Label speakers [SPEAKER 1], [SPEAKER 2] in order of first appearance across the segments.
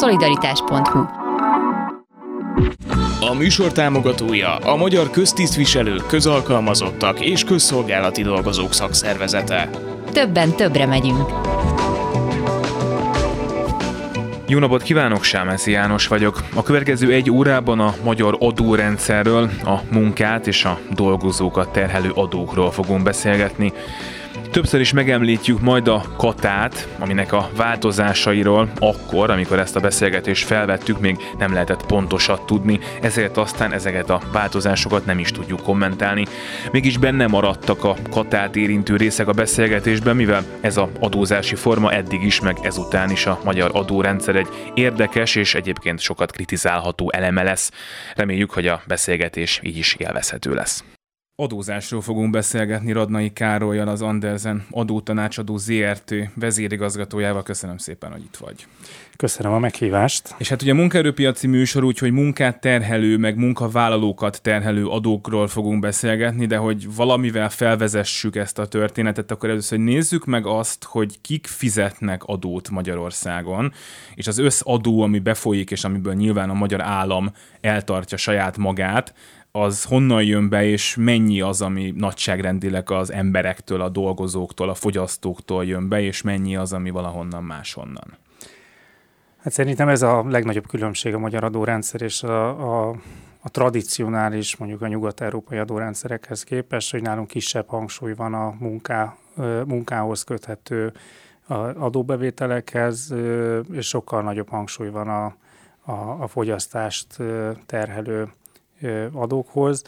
[SPEAKER 1] Szolidaritás.hu
[SPEAKER 2] A műsor támogatója a Magyar Köztisztviselők, Közalkalmazottak és Közszolgálati Dolgozók Szakszervezete.
[SPEAKER 1] Többen többre megyünk.
[SPEAKER 3] Jó napot kívánok, Sámeszi János vagyok. A következő egy órában a magyar adórendszerről, a munkát és a dolgozókat terhelő adókról fogunk beszélgetni. Többször is megemlítjük majd a katát, aminek a változásairól akkor, amikor ezt a beszélgetést felvettük, még nem lehetett pontosat tudni, ezért aztán ezeket a változásokat nem is tudjuk kommentálni. Mégis benne maradtak a katát érintő részek a beszélgetésben, mivel ez a adózási forma eddig is, meg ezután is a magyar adórendszer egy érdekes és egyébként sokat kritizálható eleme lesz. Reméljük, hogy a beszélgetés így is élvezhető lesz. Adózásról fogunk beszélgetni Radnai Károlyjal, az Andersen adótanácsadó ZRT vezérigazgatójával. Köszönöm szépen, hogy itt vagy.
[SPEAKER 4] Köszönöm a meghívást.
[SPEAKER 3] És hát ugye a munkaerőpiaci műsor úgy, hogy munkát terhelő, meg munkavállalókat terhelő adókról fogunk beszélgetni, de hogy valamivel felvezessük ezt a történetet, akkor először hogy nézzük meg azt, hogy kik fizetnek adót Magyarországon, és az összadó, ami befolyik, és amiből nyilván a magyar állam eltartja saját magát, az honnan jön be, és mennyi az, ami nagyságrendileg az emberektől, a dolgozóktól, a fogyasztóktól jön be, és mennyi az, ami valahonnan máshonnan?
[SPEAKER 4] Hát szerintem ez a legnagyobb különbség a magyar adórendszer és a, a, a tradicionális, mondjuk a nyugat-európai adórendszerekhez képest, hogy nálunk kisebb hangsúly van a munká, munkához köthető adóbevételekhez, és sokkal nagyobb hangsúly van a, a, a fogyasztást terhelő adókhoz.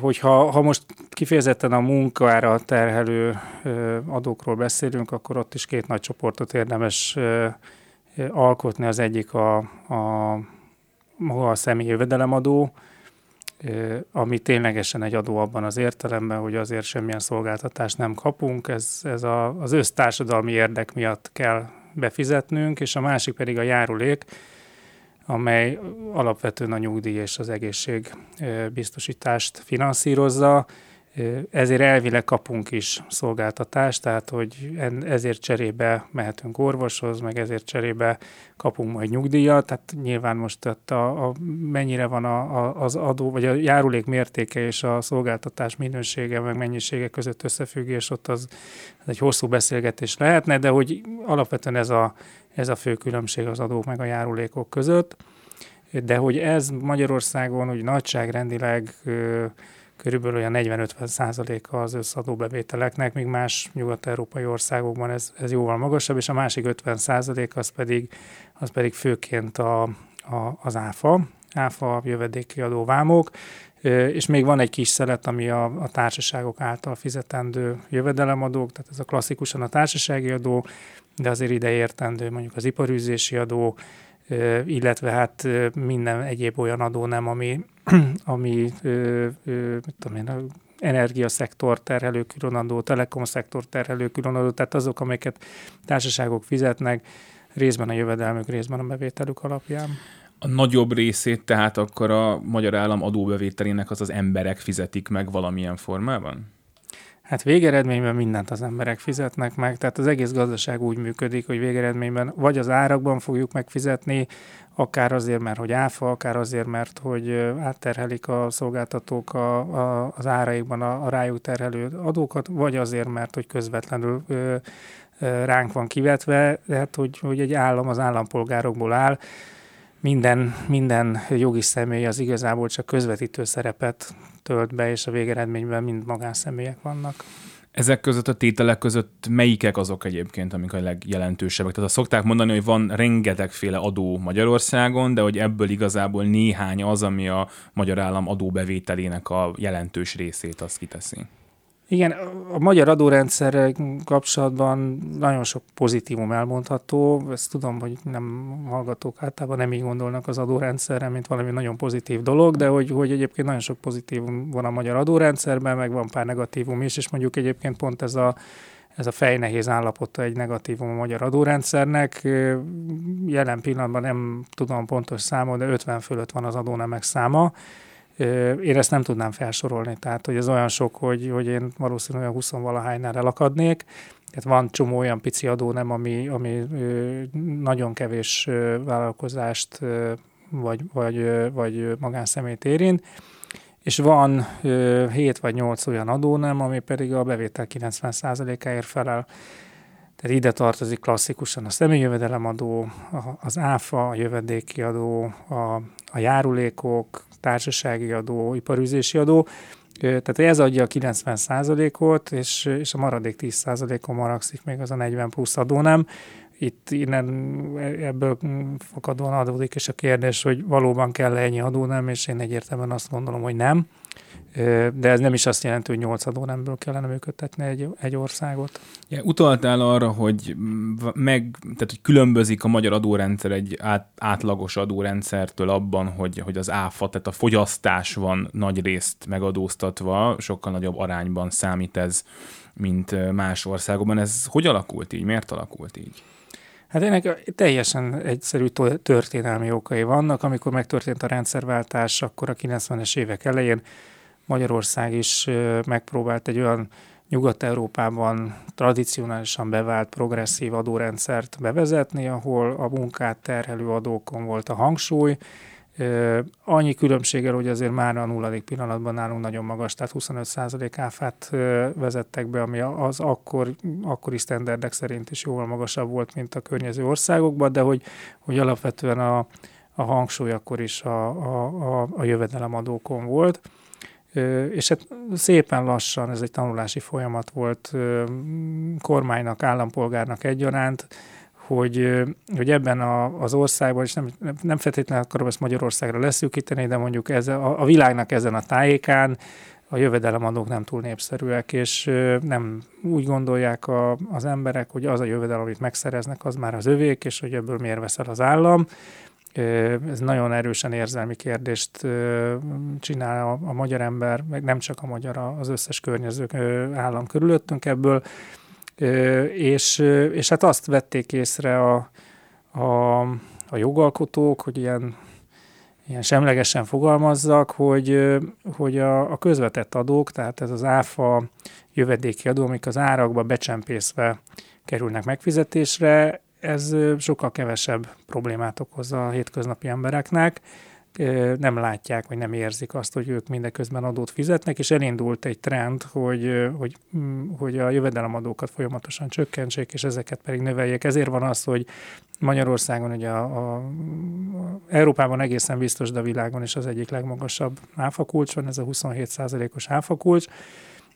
[SPEAKER 4] Hogyha ha most kifejezetten a munkára terhelő adókról beszélünk, akkor ott is két nagy csoportot érdemes alkotni. Az egyik a, a maga a személyi jövedelemadó, ami ténylegesen egy adó abban az értelemben, hogy azért semmilyen szolgáltatást nem kapunk, ez, ez a, az össztársadalmi érdek miatt kell befizetnünk, és a másik pedig a járulék, amely alapvetően a nyugdíj és az egészség biztosítást finanszírozza. Ezért elvileg kapunk is szolgáltatást, tehát hogy ezért cserébe mehetünk orvoshoz, meg ezért cserébe kapunk majd nyugdíjat. Tehát nyilván most a, a, mennyire van a, a, az adó, vagy a járulék mértéke és a szolgáltatás minősége, meg mennyisége között összefüggés, ott az, az egy hosszú beszélgetés lehetne, de hogy alapvetően ez a, ez a fő különbség az adók meg a járulékok között. De hogy ez Magyarországon úgy nagyságrendileg körülbelül olyan 40-50 százaléka az összadóbevételeknek, míg más nyugat-európai országokban ez, ez jóval magasabb, és a másik 50 százalék az pedig, az pedig főként a, a, az áfa, áfa jövedéki adóvámok, és még van egy kis szelet, ami a, a társaságok által fizetendő jövedelemadók, tehát ez a klasszikusan a társasági adó, de azért ide értendő mondjuk az iparűzési adó, illetve hát minden egyéb olyan adó nem, ami, ami mit tudom én, energiaszektor terhelő különadó, telekom-szektor terhelő különadó, tehát azok, amiket társaságok fizetnek, részben a jövedelmük, részben a bevételük alapján.
[SPEAKER 3] A nagyobb részét tehát akkor a magyar állam adóbevételének az az emberek fizetik meg valamilyen formában?
[SPEAKER 4] Hát végeredményben mindent az emberek fizetnek meg, tehát az egész gazdaság úgy működik, hogy végeredményben vagy az árakban fogjuk megfizetni, akár azért, mert hogy áfa, akár azért, mert hogy átterhelik a szolgáltatók a, a, az áraikban a, a rájuk terhelő adókat, vagy azért, mert hogy közvetlenül ö, ránk van kivetve, tehát hogy, hogy egy állam az állampolgárokból áll, minden, minden jogi személy az igazából csak közvetítő szerepet tölt be, és a végeredményben mind magánszemélyek vannak.
[SPEAKER 3] Ezek között a tételek között melyikek azok egyébként, amik a legjelentősebbek? Tehát azt szokták mondani, hogy van rengetegféle adó Magyarországon, de hogy ebből igazából néhány az, ami a magyar állam adóbevételének a jelentős részét azt kiteszi.
[SPEAKER 4] Igen, a magyar adórendszer kapcsolatban nagyon sok pozitívum elmondható. Ezt tudom, hogy nem hallgatók általában nem így gondolnak az adórendszerre, mint valami nagyon pozitív dolog, de hogy, hogy egyébként nagyon sok pozitívum van a magyar adórendszerben, meg van pár negatívum is, és mondjuk egyébként pont ez a ez a fejnehéz állapota egy negatívum a magyar adórendszernek. Jelen pillanatban nem tudom pontos számot, de 50 fölött van az adónemek száma én ezt nem tudnám felsorolni, tehát hogy ez olyan sok, hogy, hogy én valószínűleg 20 valahánynál elakadnék, Tehát van csomó olyan pici adó nem, ami, ami nagyon kevés vállalkozást vagy, vagy, vagy magánszemélyt érint, és van 7 vagy 8 olyan adó nem, ami pedig a bevétel 90%-áért felel. Tehát ide tartozik klasszikusan a személyjövedelemadó, az áfa, a jövedéki adó, a, a járulékok, társasági adó, iparűzési adó, tehát ez adja a 90% ot és, és a maradék 10% on maragszik még az a 40 plusz adó nem. Itt innen ebből fakadóan adódik, és a kérdés, hogy valóban kell ennyi adó nem, és én egyértelműen azt gondolom, hogy nem de ez nem is azt jelenti, hogy nyolc adórendből kellene működtetni egy, egy országot.
[SPEAKER 3] Ja, utaltál arra, hogy meg, tehát, hogy különbözik a magyar adórendszer egy át, átlagos adórendszertől abban, hogy, hogy az áfa, tehát a fogyasztás van nagy részt megadóztatva, sokkal nagyobb arányban számít ez, mint más országokban. Ez hogy alakult így? Miért alakult így?
[SPEAKER 4] Hát ennek teljesen egyszerű történelmi okai vannak. Amikor megtörtént a rendszerváltás, akkor a 90-es évek elején Magyarország is megpróbált egy olyan Nyugat-Európában tradicionálisan bevált progresszív adórendszert bevezetni, ahol a munkát terhelő adókon volt a hangsúly, Annyi különbséggel, hogy azért már a nulladik pillanatban nálunk nagyon magas, tehát 25% áfát vezettek be, ami az akkor, akkori sztenderdek szerint is jóval magasabb volt, mint a környező országokban, de hogy, hogy alapvetően a, a hangsúly akkor is a, a, a, a jövedelemadókon volt. És hát szépen lassan, ez egy tanulási folyamat volt kormánynak, állampolgárnak egyaránt, hogy, hogy ebben a, az országban, és nem, nem feltétlenül akarom ezt Magyarországra leszűkíteni, de mondjuk ez, a, a világnak ezen a tájékán a jövedelemadók nem túl népszerűek, és nem úgy gondolják a, az emberek, hogy az a jövedelem, amit megszereznek, az már az övék, és hogy ebből miért veszel az állam, ez nagyon erősen érzelmi kérdést csinál a, a magyar ember, meg nem csak a magyar, az összes környező állam körülöttünk ebből, és, és hát azt vették észre a, a, a jogalkotók, hogy ilyen, ilyen semlegesen fogalmazzak, hogy, hogy a, a közvetett adók, tehát ez az áfa jövedéki adó, amik az árakba becsempészve kerülnek megfizetésre, ez sokkal kevesebb problémát okoz a hétköznapi embereknek, nem látják, vagy nem érzik azt, hogy ők mindeközben adót fizetnek, és elindult egy trend, hogy, hogy, mm, hogy a jövedelemadókat folyamatosan csökkentsék, és ezeket pedig növeljék. Ezért van az, hogy Magyarországon, ugye a, a, a Európában egészen biztos, de a világon is az egyik legmagasabb áfakulcs van, ez a 27%-os áfakulcs,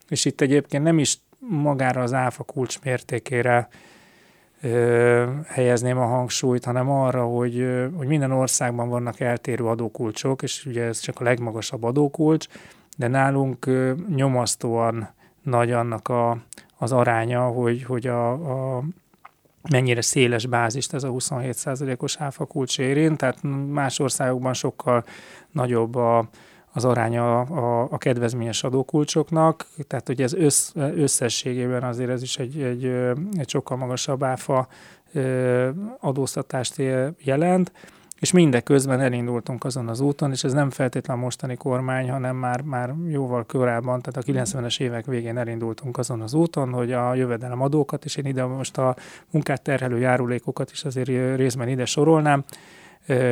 [SPEAKER 4] és itt egyébként nem is magára az áfa kulcs mértékére helyezném a hangsúlyt, hanem arra, hogy, hogy minden országban vannak eltérő adókulcsok, és ugye ez csak a legmagasabb adókulcs, de nálunk nyomasztóan nagy annak a, az aránya, hogy, hogy a, a mennyire széles bázist ez a 27%-os áfa kulcs érint, tehát más országokban sokkal nagyobb a, az aránya a, a kedvezményes adókulcsoknak, tehát hogy ez össz, összességében azért ez is egy, egy, egy sokkal magasabb áfa adóztatást jelent, és mindeközben elindultunk azon az úton, és ez nem feltétlenül mostani kormány, hanem már, már jóval korábban, tehát a 90-es évek végén elindultunk azon az úton, hogy a jövedelem adókat, és én ide most a munkát terhelő járulékokat is azért részben ide sorolnám,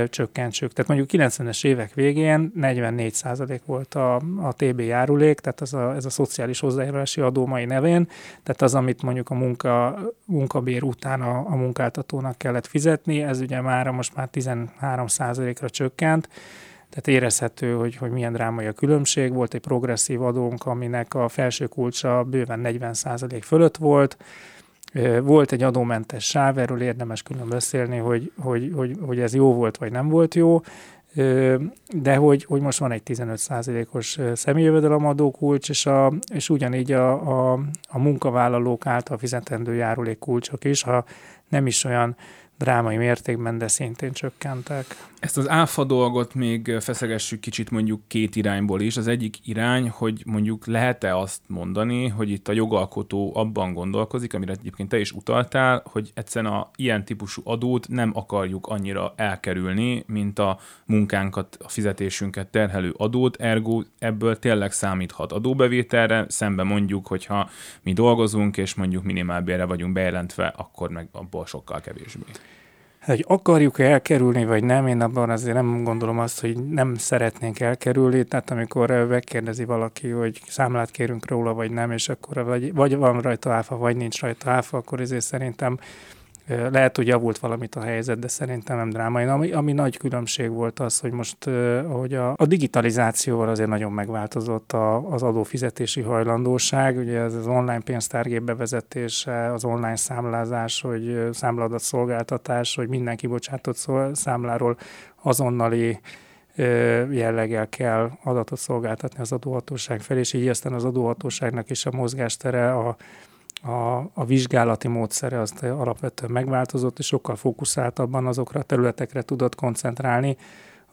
[SPEAKER 4] csökkentsük. Tehát mondjuk 90-es évek végén 44% volt a, a TB járulék, tehát az a, ez a szociális hozzájárulási adó mai nevén, tehát az, amit mondjuk a munka, munkabér után a, a munkáltatónak kellett fizetni, ez ugye már most már 13 ra csökkent, tehát érezhető, hogy, hogy milyen drámai a különbség. Volt egy progresszív adónk, aminek a felső kulcsa bőven 40% fölött volt, volt egy adómentes sáv, erről érdemes külön beszélni, hogy, hogy, hogy, hogy ez jó volt, vagy nem volt jó, de hogy, hogy most van egy 15%-os személyjövedelemadó kulcs, és, a, és ugyanígy a, a, a munkavállalók által fizetendő járulék kulcsok is, ha nem is olyan drámai mértékben, de szintén csökkentek.
[SPEAKER 3] Ezt az áfa dolgot még feszegessük kicsit mondjuk két irányból is. Az egyik irány, hogy mondjuk lehet-e azt mondani, hogy itt a jogalkotó abban gondolkozik, amire egyébként te is utaltál, hogy egyszerűen a ilyen típusú adót nem akarjuk annyira elkerülni, mint a munkánkat, a fizetésünket terhelő adót, ergo ebből tényleg számíthat adóbevételre, szemben mondjuk, hogyha mi dolgozunk, és mondjuk minimálbérre vagyunk bejelentve, akkor meg abból sokkal kevésbé.
[SPEAKER 4] Hogy akarjuk elkerülni, vagy nem, én abban azért nem gondolom azt, hogy nem szeretnénk elkerülni, tehát amikor megkérdezi valaki, hogy számlát kérünk róla, vagy nem, és akkor vagy, vagy van rajta áfa, vagy nincs rajta áfa, akkor ezért szerintem lehet, hogy javult valamit a helyzet, de szerintem nem drámai. Ami, ami nagy különbség volt az, hogy most hogy a, a digitalizációval azért nagyon megváltozott a, az adófizetési hajlandóság. Ugye ez az online pénztárgép bevezetése, az online számlázás, hogy számladat szolgáltatás, hogy minden kibocsátott számláról azonnali jelleggel kell adatot szolgáltatni az adóhatóság felé, és így aztán az adóhatóságnak is a mozgástere a a, a vizsgálati módszere az alapvetően megváltozott, és sokkal fókuszáltabban azokra a területekre tudott koncentrálni,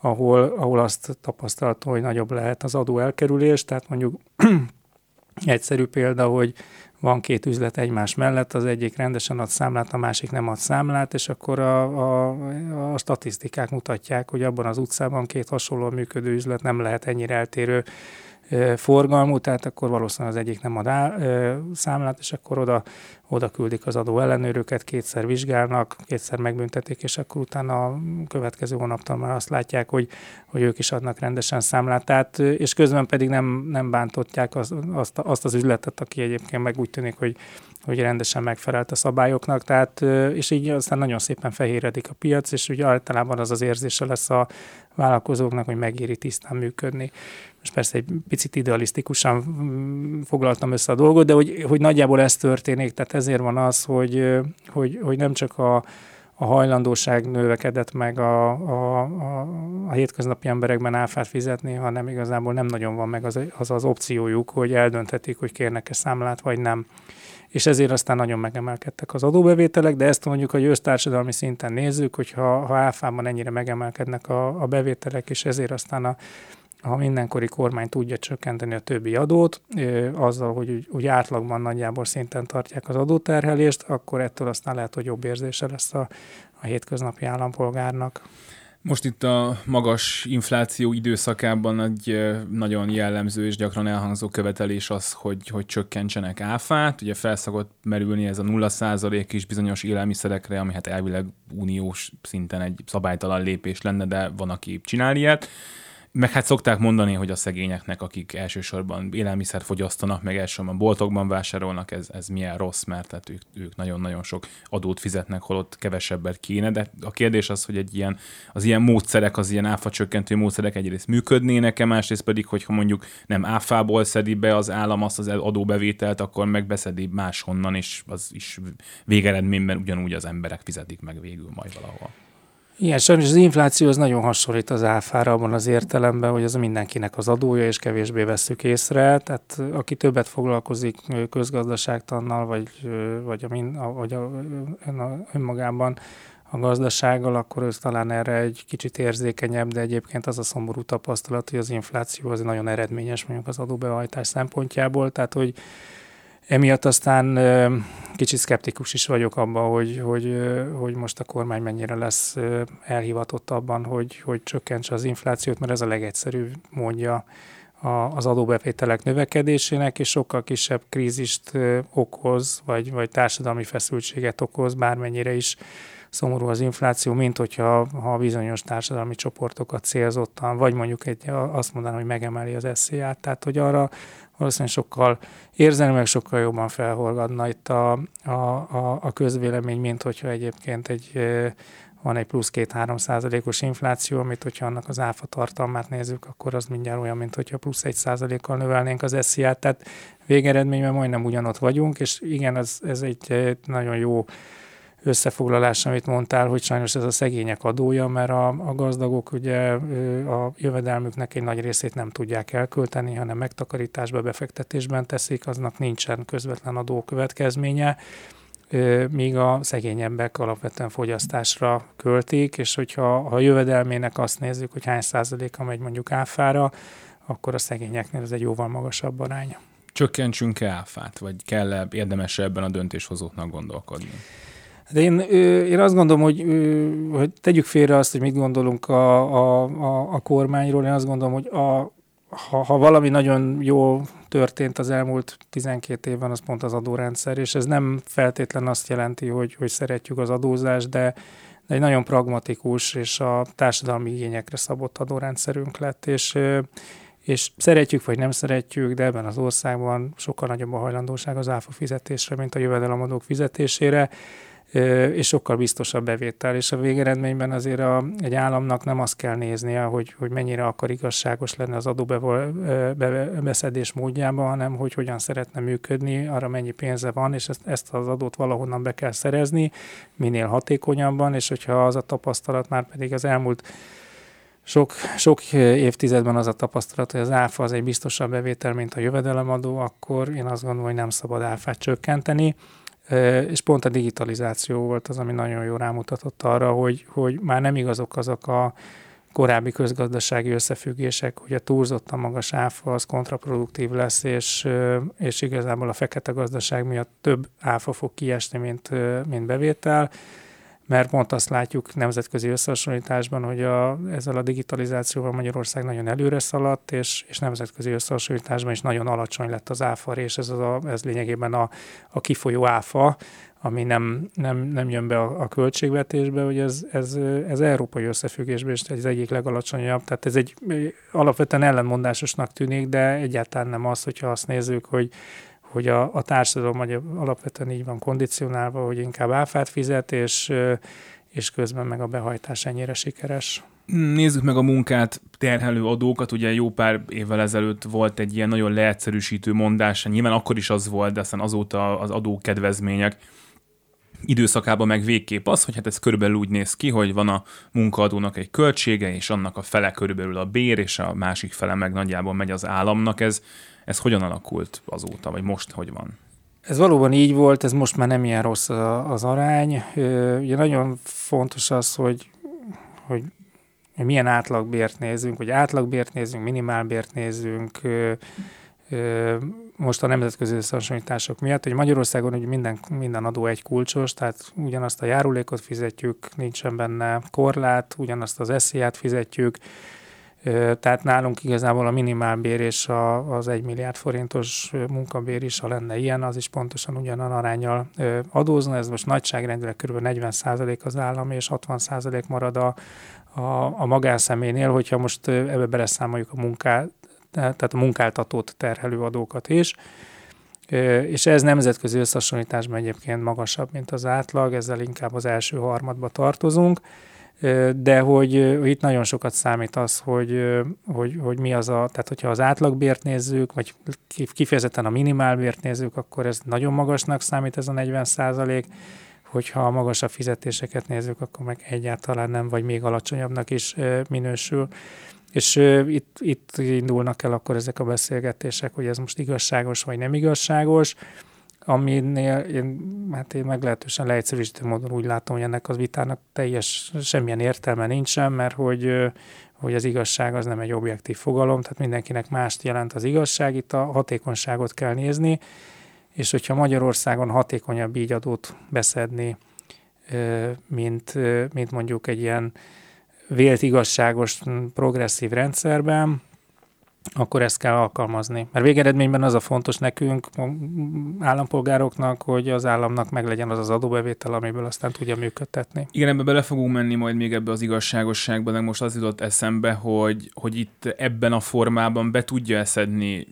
[SPEAKER 4] ahol, ahol azt tapasztalta, hogy nagyobb lehet az adó elkerülés, tehát mondjuk egyszerű példa, hogy van két üzlet egymás mellett, az egyik rendesen ad számlát, a másik nem ad számlát, és akkor a, a, a statisztikák mutatják, hogy abban az utcában két hasonló működő üzlet nem lehet ennyire eltérő forgalmú, tehát akkor valószínűleg az egyik nem ad á, számlát, és akkor oda, oda küldik az adó ellenőröket, kétszer vizsgálnak, kétszer megbüntetik, és akkor utána a következő hónaptól már azt látják, hogy, hogy ők is adnak rendesen számlát. Tehát, és közben pedig nem, nem bántotják az, azt, azt az üzletet, aki egyébként meg úgy tűnik, hogy hogy rendesen megfelelt a szabályoknak, tehát, és így aztán nagyon szépen fehéredik a piac, és ugye általában az az érzése lesz a vállalkozóknak, hogy megéri tisztán működni. Most persze egy picit idealisztikusan mm, foglaltam össze a dolgot, de hogy, hogy nagyjából ez történik, tehát ezért van az, hogy, hogy, hogy nem csak a, a hajlandóság növekedett meg a, a, a, a hétköznapi emberekben áfát fizetni, hanem igazából nem nagyon van meg az az, az opciójuk, hogy eldönthetik, hogy kérnek-e számlát, vagy nem. És ezért aztán nagyon megemelkedtek az adóbevételek, de ezt mondjuk, hogy össztársadalmi szinten nézzük, hogy ha, ha áfában ennyire megemelkednek a, a bevételek, és ezért aztán a, ha mindenkori kormány tudja csökkenteni a többi adót, azzal, hogy úgy átlagban nagyjából szinten tartják az adóterhelést, akkor ettől aztán lehet, hogy jobb érzése lesz a, a hétköznapi állampolgárnak.
[SPEAKER 3] Most itt a magas infláció időszakában egy nagyon jellemző és gyakran elhangzó követelés az, hogy, hogy csökkentsenek áfát. Ugye felszakott merülni ez a 0% is bizonyos élelmiszerekre, ami hát elvileg uniós szinten egy szabálytalan lépés lenne, de van, aki csinál ilyet. Meg hát szokták mondani, hogy a szegényeknek, akik elsősorban élelmiszer fogyasztanak, meg elsősorban boltokban vásárolnak, ez, ez milyen rossz, mert tehát ők, ők nagyon-nagyon sok adót fizetnek, holott kevesebbet kéne, de a kérdés az, hogy egy ilyen, az ilyen módszerek, az ilyen áfa csökkentő módszerek egyrészt működnének-e, másrészt pedig, hogyha mondjuk nem áfából szedi be az állam azt az adóbevételt, akkor meg beszedi máshonnan, és az is végeredményben ugyanúgy az emberek fizetik meg végül majd valahol.
[SPEAKER 4] Igen, sajnos az infláció az nagyon hasonlít az áfára abban az értelemben, hogy az mindenkinek az adója, és kevésbé vesszük észre. Tehát aki többet foglalkozik közgazdaságtannal, vagy, vagy, a, vagy a, önmagában a gazdasággal, akkor ez talán erre egy kicsit érzékenyebb, de egyébként az a szomorú tapasztalat, hogy az infláció az nagyon eredményes mondjuk az adóbehajtás szempontjából, tehát hogy Emiatt aztán kicsit szkeptikus is vagyok abban, hogy, hogy, hogy most a kormány mennyire lesz elhivatott abban, hogy, hogy csökkentse az inflációt, mert ez a legegyszerűbb mondja az adóbevételek növekedésének, és sokkal kisebb krízist okoz, vagy, vagy társadalmi feszültséget okoz, bármennyire is szomorú az infláció, mint hogyha ha bizonyos társadalmi csoportokat célzottan, vagy mondjuk egy, azt mondanám, hogy megemeli az eszélyát. Tehát, hogy arra valószínűleg sokkal érzelmileg sokkal jobban felhorgadna itt a, a, a, a közvélemény, mint hogyha egyébként egy van egy plusz 2-3 százalékos infláció, amit hogyha annak az áfa tartalmát nézzük, akkor az mindjárt olyan, mint hogyha plusz 1 százalékkal növelnénk az esziát. Tehát végeredményben majdnem ugyanott vagyunk, és igen, ez, ez egy nagyon jó összefoglalás, amit mondtál, hogy sajnos ez a szegények adója, mert a, a gazdagok ugye a jövedelmüknek egy nagy részét nem tudják elkölteni, hanem megtakarításba, befektetésben teszik, aznak nincsen közvetlen adó következménye. míg a szegényebbek alapvetően fogyasztásra költik, és hogyha a jövedelmének azt nézzük, hogy hány százaléka megy mondjuk áfára, akkor a szegényeknél ez egy jóval magasabb arány.
[SPEAKER 3] Csökkentsünk-e áfát, vagy kell-e érdemes ebben a döntéshozóknak gondolkodni?
[SPEAKER 4] De én, én azt gondolom, hogy, hogy tegyük félre azt, hogy mit gondolunk a, a, a, a kormányról. Én azt gondolom, hogy a, ha, ha valami nagyon jó történt az elmúlt 12 évben, az pont az adórendszer, és ez nem feltétlen azt jelenti, hogy, hogy szeretjük az adózást, de, de egy nagyon pragmatikus és a társadalmi igényekre szabott adórendszerünk lett, és, és szeretjük vagy nem szeretjük, de ebben az országban sokkal nagyobb a hajlandóság az áfa fizetésre, mint a jövedelemadók fizetésére és sokkal biztosabb bevétel, és a végeredményben azért a, egy államnak nem azt kell néznie, hogy, hogy mennyire akar igazságos lenni az adóbeszedés módjában, hanem hogy hogyan szeretne működni, arra mennyi pénze van, és ezt, ezt az adót valahonnan be kell szerezni, minél hatékonyabban, és hogyha az a tapasztalat már pedig az elmúlt sok, sok évtizedben az a tapasztalat, hogy az áfa az egy biztosabb bevétel, mint a jövedelemadó, akkor én azt gondolom, hogy nem szabad áfát csökkenteni és pont a digitalizáció volt az, ami nagyon jól rámutatott arra, hogy, hogy már nem igazok azok a korábbi közgazdasági összefüggések, hogy a túlzottan magas áfa az kontraproduktív lesz, és, és igazából a fekete gazdaság miatt több áfa fog kiesni, mint, mint bevétel mert pont azt látjuk nemzetközi összehasonlításban, hogy a, ezzel a digitalizációval Magyarország nagyon előre szaladt, és, és nemzetközi összehasonlításban is nagyon alacsony lett az áfa, és ez, az a, ez lényegében a, a kifolyó áfa, ami nem, nem, nem jön be a, a költségvetésbe, hogy ez, ez, ez európai összefüggésben is az egyik legalacsonyabb. Tehát ez egy alapvetően ellenmondásosnak tűnik, de egyáltalán nem az, hogyha azt nézzük, hogy hogy a, a társadalom alapvetően így van kondicionálva, hogy inkább áfát fizet, és, és közben meg a behajtás ennyire sikeres.
[SPEAKER 3] Nézzük meg a munkát terhelő adókat. Ugye jó pár évvel ezelőtt volt egy ilyen nagyon leegyszerűsítő mondás, nyilván akkor is az volt, de aztán azóta az adókedvezmények időszakában meg végképp az, hogy hát ez körülbelül úgy néz ki, hogy van a munkaadónak egy költsége, és annak a fele körülbelül a bér, és a másik fele meg nagyjából megy az államnak. Ez ez hogyan alakult azóta, vagy most hogy van?
[SPEAKER 4] Ez valóban így volt, ez most már nem ilyen rossz az arány. Ugye nagyon fontos az, hogy, hogy milyen átlagbért nézünk, hogy átlagbért nézünk, minimálbért nézünk, most a nemzetközi összehasonlítások miatt, hogy Magyarországon hogy minden, minden adó egy kulcsos, tehát ugyanazt a járulékot fizetjük, nincsen benne korlát, ugyanazt az esziát fizetjük, tehát nálunk igazából a minimálbér és a, az 1 milliárd forintos munkabér is, ha lenne ilyen, az is pontosan ugyanan arányjal adózna. Ez most nagyságrendileg kb. 40% az állam és 60% marad a, a, a magánszemélynél, hogyha most ebbe beleszámoljuk a munkát, tehát a munkáltatót terhelő adókat is. És ez nemzetközi összehasonlításban egyébként magasabb, mint az átlag, ezzel inkább az első harmadba tartozunk de hogy, itt nagyon sokat számít az, hogy, hogy, hogy mi az a, tehát hogyha az átlagbért nézzük, vagy kifejezetten a minimálbért nézzük, akkor ez nagyon magasnak számít ez a 40 százalék, hogyha a magasabb fizetéseket nézzük, akkor meg egyáltalán nem, vagy még alacsonyabbnak is minősül. És itt, itt indulnak el akkor ezek a beszélgetések, hogy ez most igazságos vagy nem igazságos aminél én, hát én meglehetősen leegyszerűsítő módon úgy látom, hogy ennek az vitának teljes semmilyen értelme nincsen, mert hogy, hogy az igazság az nem egy objektív fogalom, tehát mindenkinek mást jelent az igazság, itt a hatékonyságot kell nézni, és hogyha Magyarországon hatékonyabb így adót beszedni, mint, mint mondjuk egy ilyen vélt igazságos progresszív rendszerben, akkor ezt kell alkalmazni. Mert végeredményben az a fontos nekünk, állampolgároknak, hogy az államnak meglegyen az az adóbevétel, amiből aztán tudja működtetni.
[SPEAKER 3] Igen, ebbe bele fogunk menni majd még ebbe az igazságosságba, de most az jutott eszembe, hogy, hogy itt ebben a formában be tudja eszedni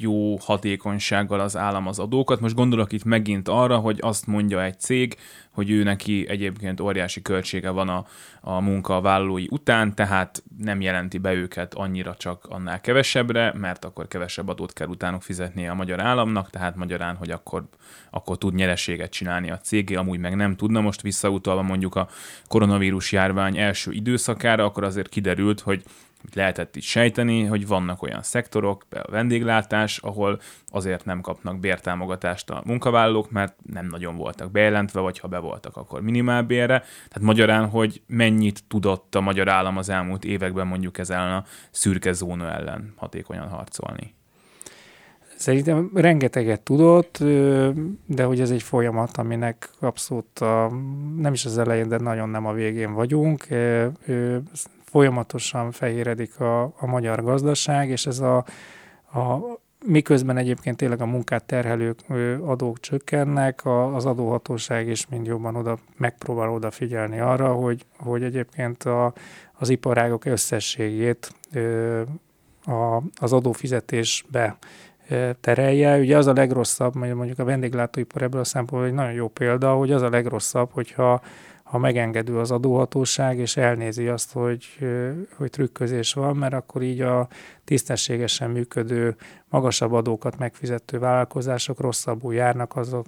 [SPEAKER 3] jó hatékonysággal az állam az adókat. Most gondolok itt megint arra, hogy azt mondja egy cég, hogy ő neki egyébként óriási költsége van a, a munkavállalói után, tehát nem jelenti be őket annyira csak annál kevesebbre, mert akkor kevesebb adót kell utánuk fizetnie a magyar államnak, tehát magyarán, hogy akkor, akkor tud nyereséget csinálni a cégé, amúgy meg nem tudna. Most visszautalva mondjuk a koronavírus járvány első időszakára, akkor azért kiderült, hogy lehetett is sejteni, hogy vannak olyan szektorok, a vendéglátás, ahol azért nem kapnak bértámogatást a munkavállalók, mert nem nagyon voltak bejelentve, vagy ha be voltak, akkor minimálbérre. Tehát magyarán, hogy mennyit tudott a magyar állam az elmúlt években mondjuk ezzel a szürke zóna ellen hatékonyan harcolni.
[SPEAKER 4] Szerintem rengeteget tudott, de hogy ez egy folyamat, aminek abszolút a, nem is az elején, de nagyon nem a végén vagyunk. Folyamatosan fehéredik a, a magyar gazdaság, és ez a, a miközben egyébként tényleg a munkát terhelő adók csökkennek, az adóhatóság is mind jobban oda megpróbál odafigyelni arra, hogy, hogy egyébként a, az iparágok összességét a, az adófizetésbe terelje. Ugye az a legrosszabb, mondjuk a vendéglátóipar ebből a szempontból egy nagyon jó példa, hogy az a legrosszabb, hogyha ha megengedő az adóhatóság, és elnézi azt, hogy, hogy trükközés van, mert akkor így a tisztességesen működő, magasabb adókat megfizető vállalkozások rosszabbul járnak azok,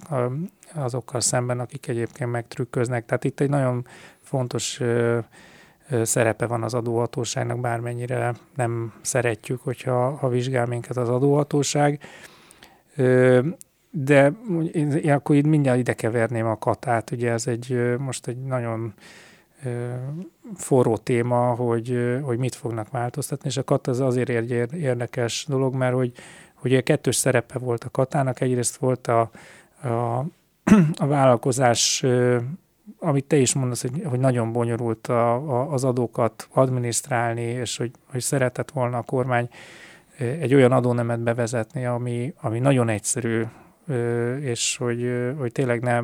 [SPEAKER 4] azokkal szemben, akik egyébként megtrükköznek. Tehát itt egy nagyon fontos szerepe van az adóhatóságnak, bármennyire nem szeretjük, hogyha ha vizsgál minket az adóhatóság. De én akkor itt mindjárt ide keverném a katát, ugye ez egy most egy nagyon forró téma, hogy, hogy mit fognak változtatni, és a kat az azért érdekes dolog, mert hogy, hogy kettős szerepe volt a katának, egyrészt volt a, a, a vállalkozás amit te is mondasz, hogy, hogy nagyon bonyolult a, a, az adókat adminisztrálni, és hogy, hogy szeretett volna a kormány egy olyan adónemet bevezetni, ami, ami nagyon egyszerű, és hogy, hogy tényleg ne,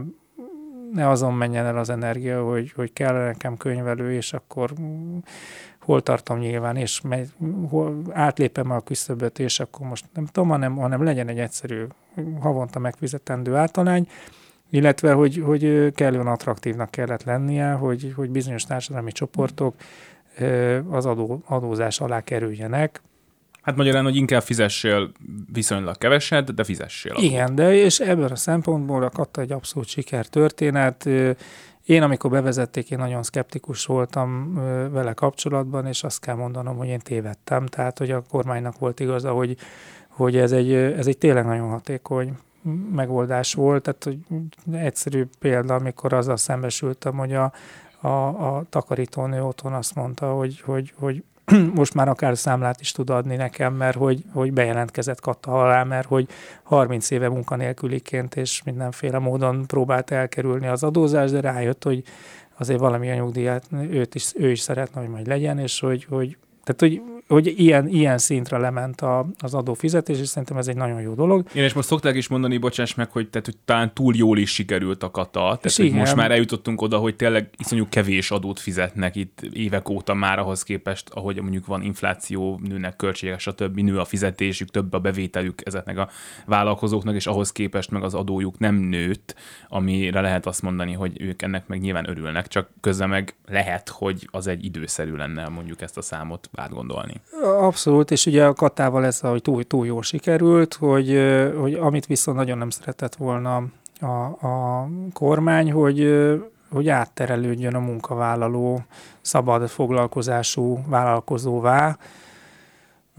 [SPEAKER 4] ne azon menjen el az energia, hogy, hogy kell nekem könyvelő, és akkor hol tartom nyilván, és megy, hol átlépem a küszöböt, és akkor most nem tudom, hanem, hanem legyen egy egyszerű havonta megfizetendő általány, illetve hogy, hogy kellően attraktívnak kellett lennie, hogy, hogy bizonyos társadalmi csoportok az adó, adózás alá kerüljenek.
[SPEAKER 3] Hát magyarán, hogy inkább fizessél viszonylag keveset, de fizessél.
[SPEAKER 4] Igen, de és ebben a szempontból a Katta egy abszolút sikertörténet. Én, amikor bevezették, én nagyon szkeptikus voltam vele kapcsolatban, és azt kell mondanom, hogy én tévedtem. Tehát, hogy a kormánynak volt igaza, hogy, hogy ez, egy, ez egy tényleg nagyon hatékony megoldás volt. Tehát hogy egyszerű példa, amikor azzal szembesültem, hogy a, a, a takarítónő otthon azt mondta, hogy, hogy, hogy most már akár számlát is tud adni nekem, mert hogy, hogy bejelentkezett katta alá, mert hogy 30 éve munkanélküliként és mindenféle módon próbált elkerülni az adózást, de rájött, hogy azért valamilyen nyugdíjat őt is, ő is szeretne, hogy majd legyen, és hogy, hogy tehát, hogy hogy ilyen, ilyen szintre lement a, az adófizetés, és szerintem ez egy nagyon jó dolog.
[SPEAKER 3] Én és most szokták is mondani, bocsáss meg, hogy, tehát, hogy talán túl jól is sikerült a kata. Tehát, hogy most már eljutottunk oda, hogy tényleg iszonyú kevés adót fizetnek itt évek óta már ahhoz képest, ahogy mondjuk van infláció, nőnek költségek, stb. nő a fizetésük, több a bevételük ezeknek a vállalkozóknak, és ahhoz képest meg az adójuk nem nőtt, amire lehet azt mondani, hogy ők ennek meg nyilván örülnek, csak közben meg lehet, hogy az egy időszerű lenne mondjuk ezt a számot átgondolni.
[SPEAKER 4] Abszolút, és ugye a Katával ez hogy túl, túl jól sikerült, hogy, hogy amit viszont nagyon nem szeretett volna a, a kormány, hogy, hogy átterelődjön a munkavállaló szabad foglalkozású vállalkozóvá,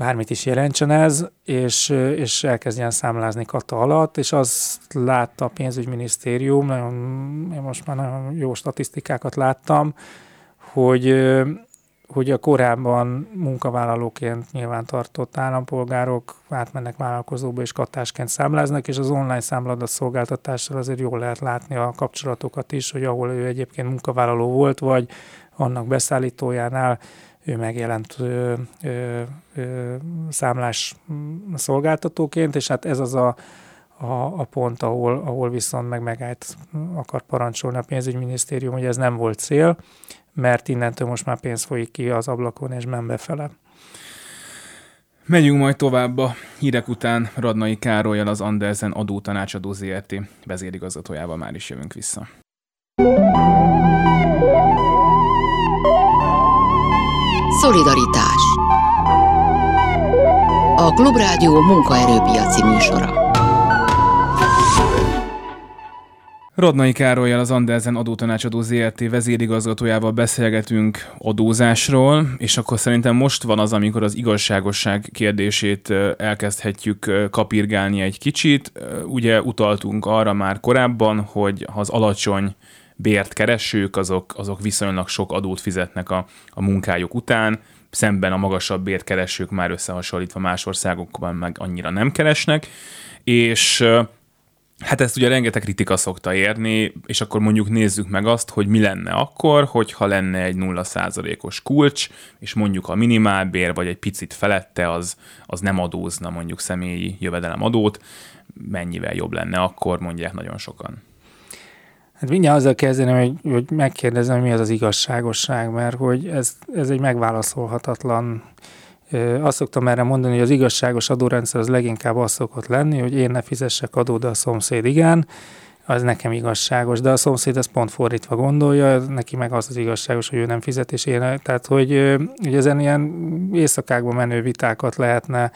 [SPEAKER 4] bármit is jelentsen ez, és, és elkezdjen számlázni kata alatt, és azt látta a pénzügyminisztérium, nagyon, én most már nagyon jó statisztikákat láttam, hogy hogy a korábban munkavállalóként nyilván tartott állampolgárok átmennek vállalkozóba és katásként számláznak, és az online számladat szolgáltatással azért jól lehet látni a kapcsolatokat is, hogy ahol ő egyébként munkavállaló volt, vagy annak beszállítójánál ő megjelent ö, ö, ö, számlás szolgáltatóként, és hát ez az a, a, a pont, ahol, ahol viszont meg megállt akar parancsolni a pénzügyminisztérium, hogy ez nem volt cél, mert innentől most már pénz folyik ki az ablakon és nem befele.
[SPEAKER 3] Megyünk majd tovább a hírek után Radnai Károlyal az Andersen adótanácsadó ZRT vezérigazgatójával már is jövünk vissza.
[SPEAKER 1] Szolidaritás A Klubrádió munkaerőpiaci műsora
[SPEAKER 3] Rodnai Károlyjal, az Andersen adótanácsadó ZRT vezérigazgatójával beszélgetünk adózásról, és akkor szerintem most van az, amikor az igazságosság kérdését elkezdhetjük kapirgálni egy kicsit. Ugye utaltunk arra már korábban, hogy az alacsony bért keresők, azok, azok viszonylag sok adót fizetnek a, a munkájuk után, szemben a magasabb bért keresők már összehasonlítva más országokban meg annyira nem keresnek, és Hát ezt ugye rengeteg kritika szokta érni, és akkor mondjuk nézzük meg azt, hogy mi lenne akkor, hogyha lenne egy 0%-os kulcs, és mondjuk a minimálbér, vagy egy picit felette az, az nem adózna mondjuk személyi jövedelemadót, mennyivel jobb lenne akkor, mondják nagyon sokan.
[SPEAKER 4] Hát mindjárt azzal kezdeném, hogy, hogy megkérdezem, mi az az igazságosság, mert hogy ez, ez egy megválaszolhatatlan azt szoktam erre mondani, hogy az igazságos adórendszer az leginkább az szokott lenni, hogy én ne fizessek adót, de a szomszéd igen, az nekem igazságos, de a szomszéd ezt pont fordítva gondolja, neki meg az az igazságos, hogy ő nem fizet, és én, tehát hogy, hogy ezen ilyen éjszakákban menő vitákat lehetne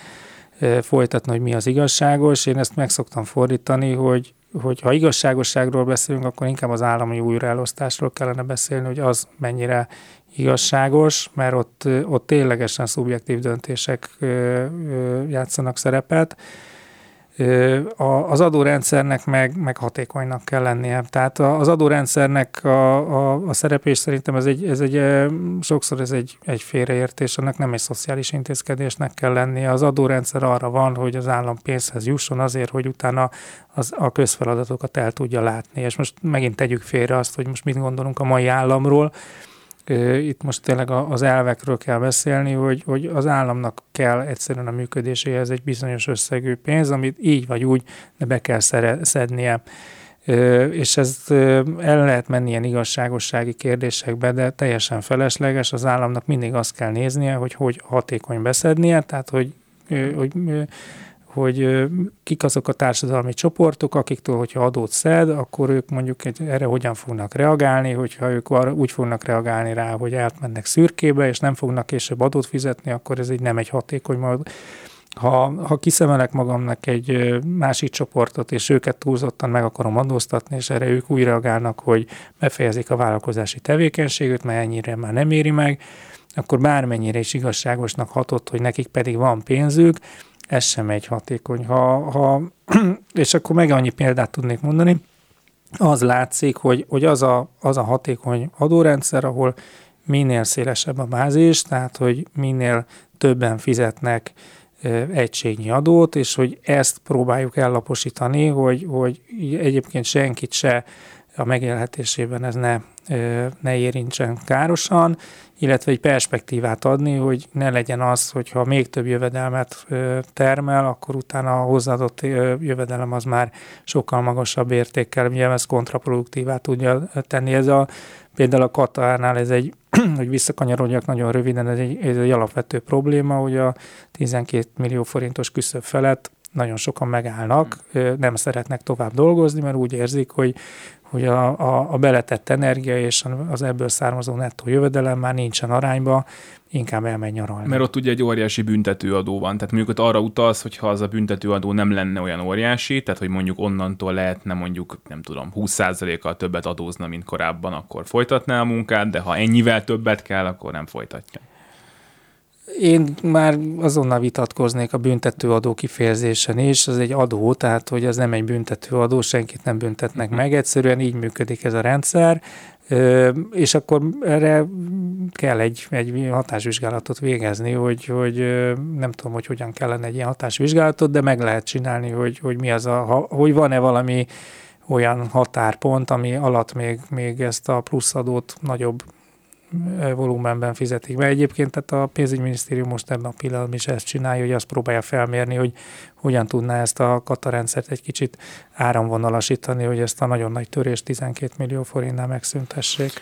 [SPEAKER 4] folytatni, hogy mi az igazságos. Én ezt meg szoktam fordítani, hogy, hogy ha igazságosságról beszélünk, akkor inkább az állami újraelosztásról kellene beszélni, hogy az mennyire igazságos, mert ott, ott ténylegesen szubjektív döntések játszanak szerepet. Az adórendszernek meg, meg hatékonynak kell lennie. Tehát az adórendszernek a, a, a szerepés szerintem ez egy, ez egy, sokszor ez egy, egy félreértés, annak nem egy szociális intézkedésnek kell lennie. Az adórendszer arra van, hogy az állam pénzhez jusson azért, hogy utána az, a közfeladatokat el tudja látni. És most megint tegyük félre azt, hogy most mit gondolunk a mai államról, itt most tényleg az elvekről kell beszélni, hogy, hogy az államnak kell egyszerűen a működéséhez egy bizonyos összegű pénz, amit így vagy úgy de be kell szednie. És ezt el lehet menni ilyen igazságossági kérdésekbe, de teljesen felesleges. Az államnak mindig azt kell néznie, hogy hogy hatékony beszednie, tehát hogy, hogy hogy kik azok a társadalmi csoportok, akiktől, hogyha adót szed, akkor ők mondjuk egy, erre hogyan fognak reagálni, hogyha ők úgy fognak reagálni rá, hogy átmennek szürkébe, és nem fognak később adót fizetni, akkor ez egy nem egy hatékony mód. Ha, ha kiszemelek magamnak egy másik csoportot, és őket túlzottan meg akarom adóztatni, és erre ők úgy reagálnak, hogy befejezik a vállalkozási tevékenységüket, mert ennyire már nem éri meg, akkor bármennyire is igazságosnak hatott, hogy nekik pedig van pénzük, ez sem egy hatékony. Ha, ha, és akkor meg annyi példát tudnék mondani, az látszik, hogy, hogy az, a, az a hatékony adórendszer, ahol minél szélesebb a bázis, tehát hogy minél többen fizetnek egységnyi adót, és hogy ezt próbáljuk ellaposítani, hogy, hogy egyébként senkit se a megélhetésében ez ne, ne érintsen károsan, illetve egy perspektívát adni, hogy ne legyen az, hogyha még több jövedelmet termel, akkor utána a hozzáadott jövedelem az már sokkal magasabb értékkel, ugye ez kontraproduktívá tudja tenni. Ez a, például a Katárnál ez egy, hogy visszakanyarodjak nagyon röviden, ez egy, ez egy alapvető probléma, hogy a 12 millió forintos küszöb felett nagyon sokan megállnak, nem szeretnek tovább dolgozni, mert úgy érzik, hogy hogy a, a, a beletett energia és az ebből származó nettó jövedelem már nincsen arányba, inkább elmegy nyaralni.
[SPEAKER 3] Mert ott ugye egy óriási büntetőadó van, tehát mondjuk ott arra utalsz, hogy ha az a büntetőadó nem lenne olyan óriási, tehát hogy mondjuk onnantól lehetne mondjuk, nem tudom, 20%-kal többet adózna, mint korábban, akkor folytatná a munkát, de ha ennyivel többet kell, akkor nem folytatja.
[SPEAKER 4] Én már azonnal vitatkoznék a büntetőadó kifejezésen is, az egy adó, tehát hogy az nem egy büntetőadó, senkit nem büntetnek uh-huh. meg, egyszerűen így működik ez a rendszer, és akkor erre kell egy, egy hatásvizsgálatot végezni, hogy, hogy nem tudom, hogy hogyan kellene egy ilyen hatásvizsgálatot, de meg lehet csinálni, hogy, hogy mi az a, hogy van-e valami olyan határpont, ami alatt még, még ezt a pluszadót nagyobb volumenben fizetik be. Egyébként tehát a pénzügyminisztérium most ebben a pillanatban is ezt csinálja, hogy azt próbálja felmérni, hogy hogyan tudná ezt a katarendszert egy kicsit áramvonalasítani, hogy ezt a nagyon nagy törést 12 millió forintnál megszüntessék.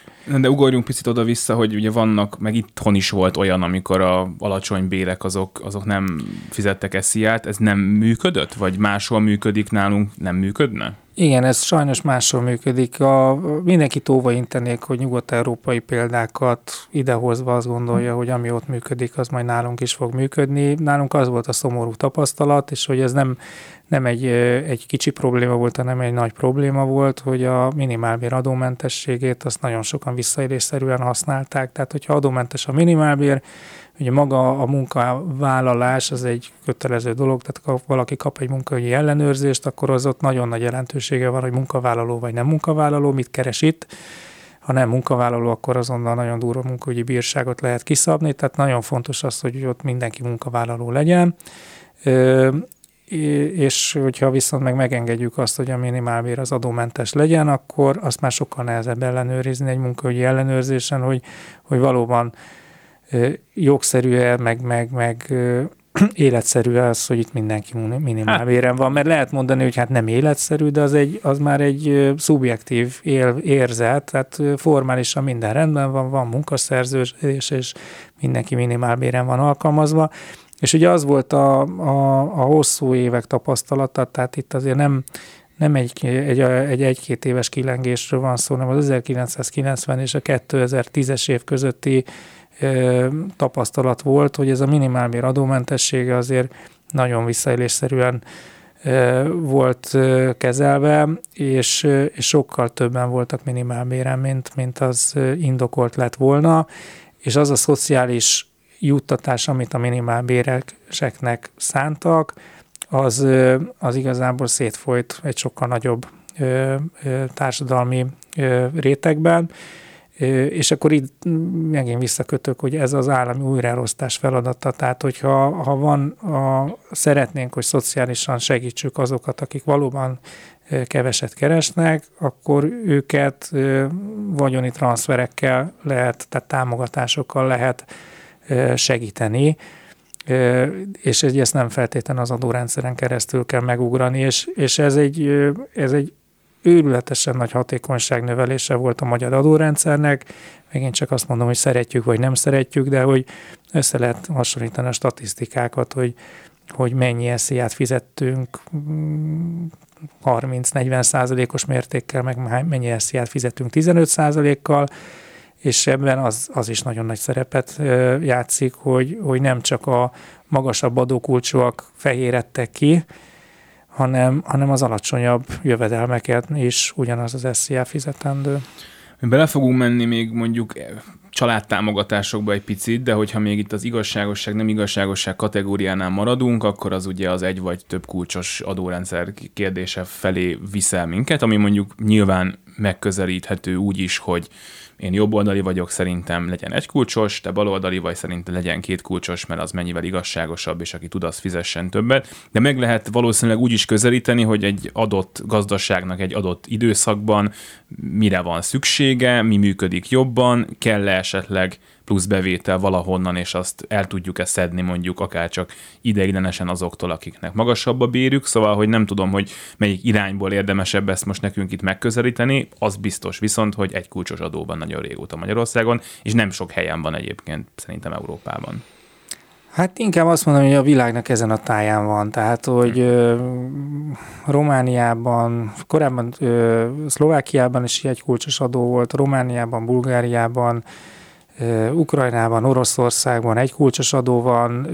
[SPEAKER 3] De ugorjunk picit oda-vissza, hogy ugye vannak, meg itthon is volt olyan, amikor a alacsony bérek azok, azok nem fizettek esziát, ez nem működött? Vagy máshol működik nálunk, nem működne?
[SPEAKER 4] Igen, ez sajnos máshol működik. A, mindenki óva intenék, hogy nyugat-európai példákat idehozva azt gondolja, hogy ami ott működik, az majd nálunk is fog működni. Nálunk az volt a szomorú tapasztalat, és hogy ez nem, nem egy, egy kicsi probléma volt, hanem egy nagy probléma volt, hogy a minimálbér adómentességét azt nagyon sokan visszaélésszerűen használták. Tehát, hogyha adómentes a minimálbér, ugye maga a munkavállalás az egy kötelező dolog, tehát ha valaki kap egy munkaügyi ellenőrzést, akkor az ott nagyon nagy jelentősége van, hogy munkavállaló vagy nem munkavállaló, mit keres itt. Ha nem munkavállaló, akkor azonnal nagyon durva munkaügyi bírságot lehet kiszabni, tehát nagyon fontos az, hogy ott mindenki munkavállaló legyen és hogyha viszont meg megengedjük azt, hogy a minimálbér az adómentes legyen, akkor azt már sokkal nehezebb ellenőrizni egy munkaügyi ellenőrzésen, hogy, hogy valóban jogszerű-e, meg, meg, meg életszerű az, hogy itt mindenki minimálbéren van, mert lehet mondani, hogy hát nem életszerű, de az, egy, az már egy szubjektív él, érzet, tehát formálisan minden rendben van, van munkaszerződés, és mindenki minimálbéren van alkalmazva, és ugye az volt a, a, a hosszú évek tapasztalata, tehát itt azért nem, nem egy, egy, egy egy-két éves kilengésről van szó, hanem az 1990 és a 2010-es év közötti tapasztalat volt, hogy ez a minimálbér adómentessége azért nagyon visszaélésszerűen volt kezelve, és, és sokkal többen voltak minimálbéren, mint, mint az indokolt lett volna, és az a szociális juttatás, amit a minimálbéreseknek szántak, az, az igazából szétfolyt egy sokkal nagyobb társadalmi rétegben, és akkor itt megint visszakötök, hogy ez az állami újraelosztás feladata, tehát hogyha ha van, a, szeretnénk, hogy szociálisan segítsük azokat, akik valóban keveset keresnek, akkor őket vagyoni transferekkel lehet, tehát támogatásokkal lehet segíteni, és ezt nem feltétlenül az adórendszeren keresztül kell megugrani, és, és ez, egy, ez egy őrületesen nagy hatékonyság növelése volt a magyar adórendszernek. Megint csak azt mondom, hogy szeretjük vagy nem szeretjük, de hogy össze lehet hasonlítani a statisztikákat, hogy, hogy mennyi esziát fizettünk 30-40 mm, százalékos mértékkel, meg mennyi esziát fizettünk 15 százalékkal, és ebben az, az is nagyon nagy szerepet játszik, hogy, hogy nem csak a magasabb adókulcsúak fehérettek ki, hanem, hanem az alacsonyabb jövedelmeket is ugyanaz az SZIA fizetendő.
[SPEAKER 3] Bele fogunk menni még mondjuk családtámogatásokba egy picit, de hogyha még itt az igazságosság, nem igazságosság kategóriánál maradunk, akkor az ugye az egy vagy több kulcsos adórendszer kérdése felé viszel minket, ami mondjuk nyilván megközelíthető úgy is, hogy én jobboldali vagyok, szerintem legyen egy kulcsos, te baloldali vagy, szerintem legyen két kulcsos, mert az mennyivel igazságosabb, és aki tud, az fizessen többet. De meg lehet valószínűleg úgy is közelíteni, hogy egy adott gazdaságnak egy adott időszakban mire van szüksége, mi működik jobban, kell-e esetleg plusz bevétel valahonnan, és azt el tudjuk-e szedni mondjuk akár csak ideiglenesen azoktól, akiknek magasabb a bérük, szóval, hogy nem tudom, hogy melyik irányból érdemesebb ezt most nekünk itt megközelíteni, az biztos viszont, hogy egy kulcsos adó van nagyon régóta Magyarországon, és nem sok helyen van egyébként szerintem Európában.
[SPEAKER 4] Hát inkább azt mondom, hogy a világnak ezen a táján van. Tehát, hogy ö, Romániában, korábban ö, Szlovákiában is egy kulcsos adó volt, Romániában, Bulgáriában, Ukrajnában, Oroszországban egy kulcsos adó van,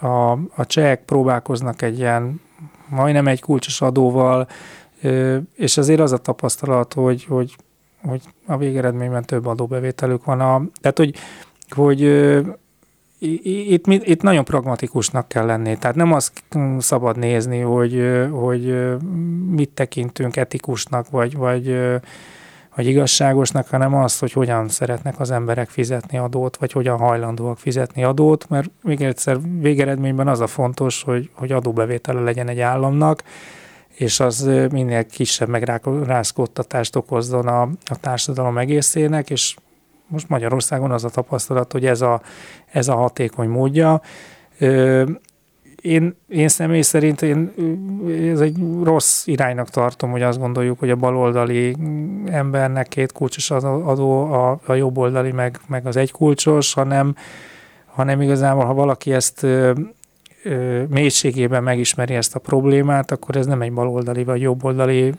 [SPEAKER 4] a, a csehek próbálkoznak egy ilyen majdnem egy kulcsos adóval, és azért az a tapasztalat, hogy, hogy, hogy a végeredményben több adóbevételük van. A, tehát, hogy, hogy itt, itt nagyon pragmatikusnak kell lenni. Tehát nem azt szabad nézni, hogy, hogy mit tekintünk etikusnak, vagy, vagy vagy igazságosnak, hanem az, hogy hogyan szeretnek az emberek fizetni adót, vagy hogyan hajlandóak fizetni adót, mert még egyszer végeredményben az a fontos, hogy, hogy adóbevétele legyen egy államnak, és az minél kisebb megrázkódtatást okozzon a, a társadalom egészének, és most Magyarországon az a tapasztalat, hogy ez a, ez a hatékony módja én, én személy szerint én, ez egy rossz iránynak tartom, hogy azt gondoljuk, hogy a baloldali embernek két kulcsos adó, a, a jobboldali meg, meg az egy kulcsos, hanem, hanem igazából, ha valaki ezt ö, mélységében megismeri ezt a problémát, akkor ez nem egy baloldali vagy jobboldali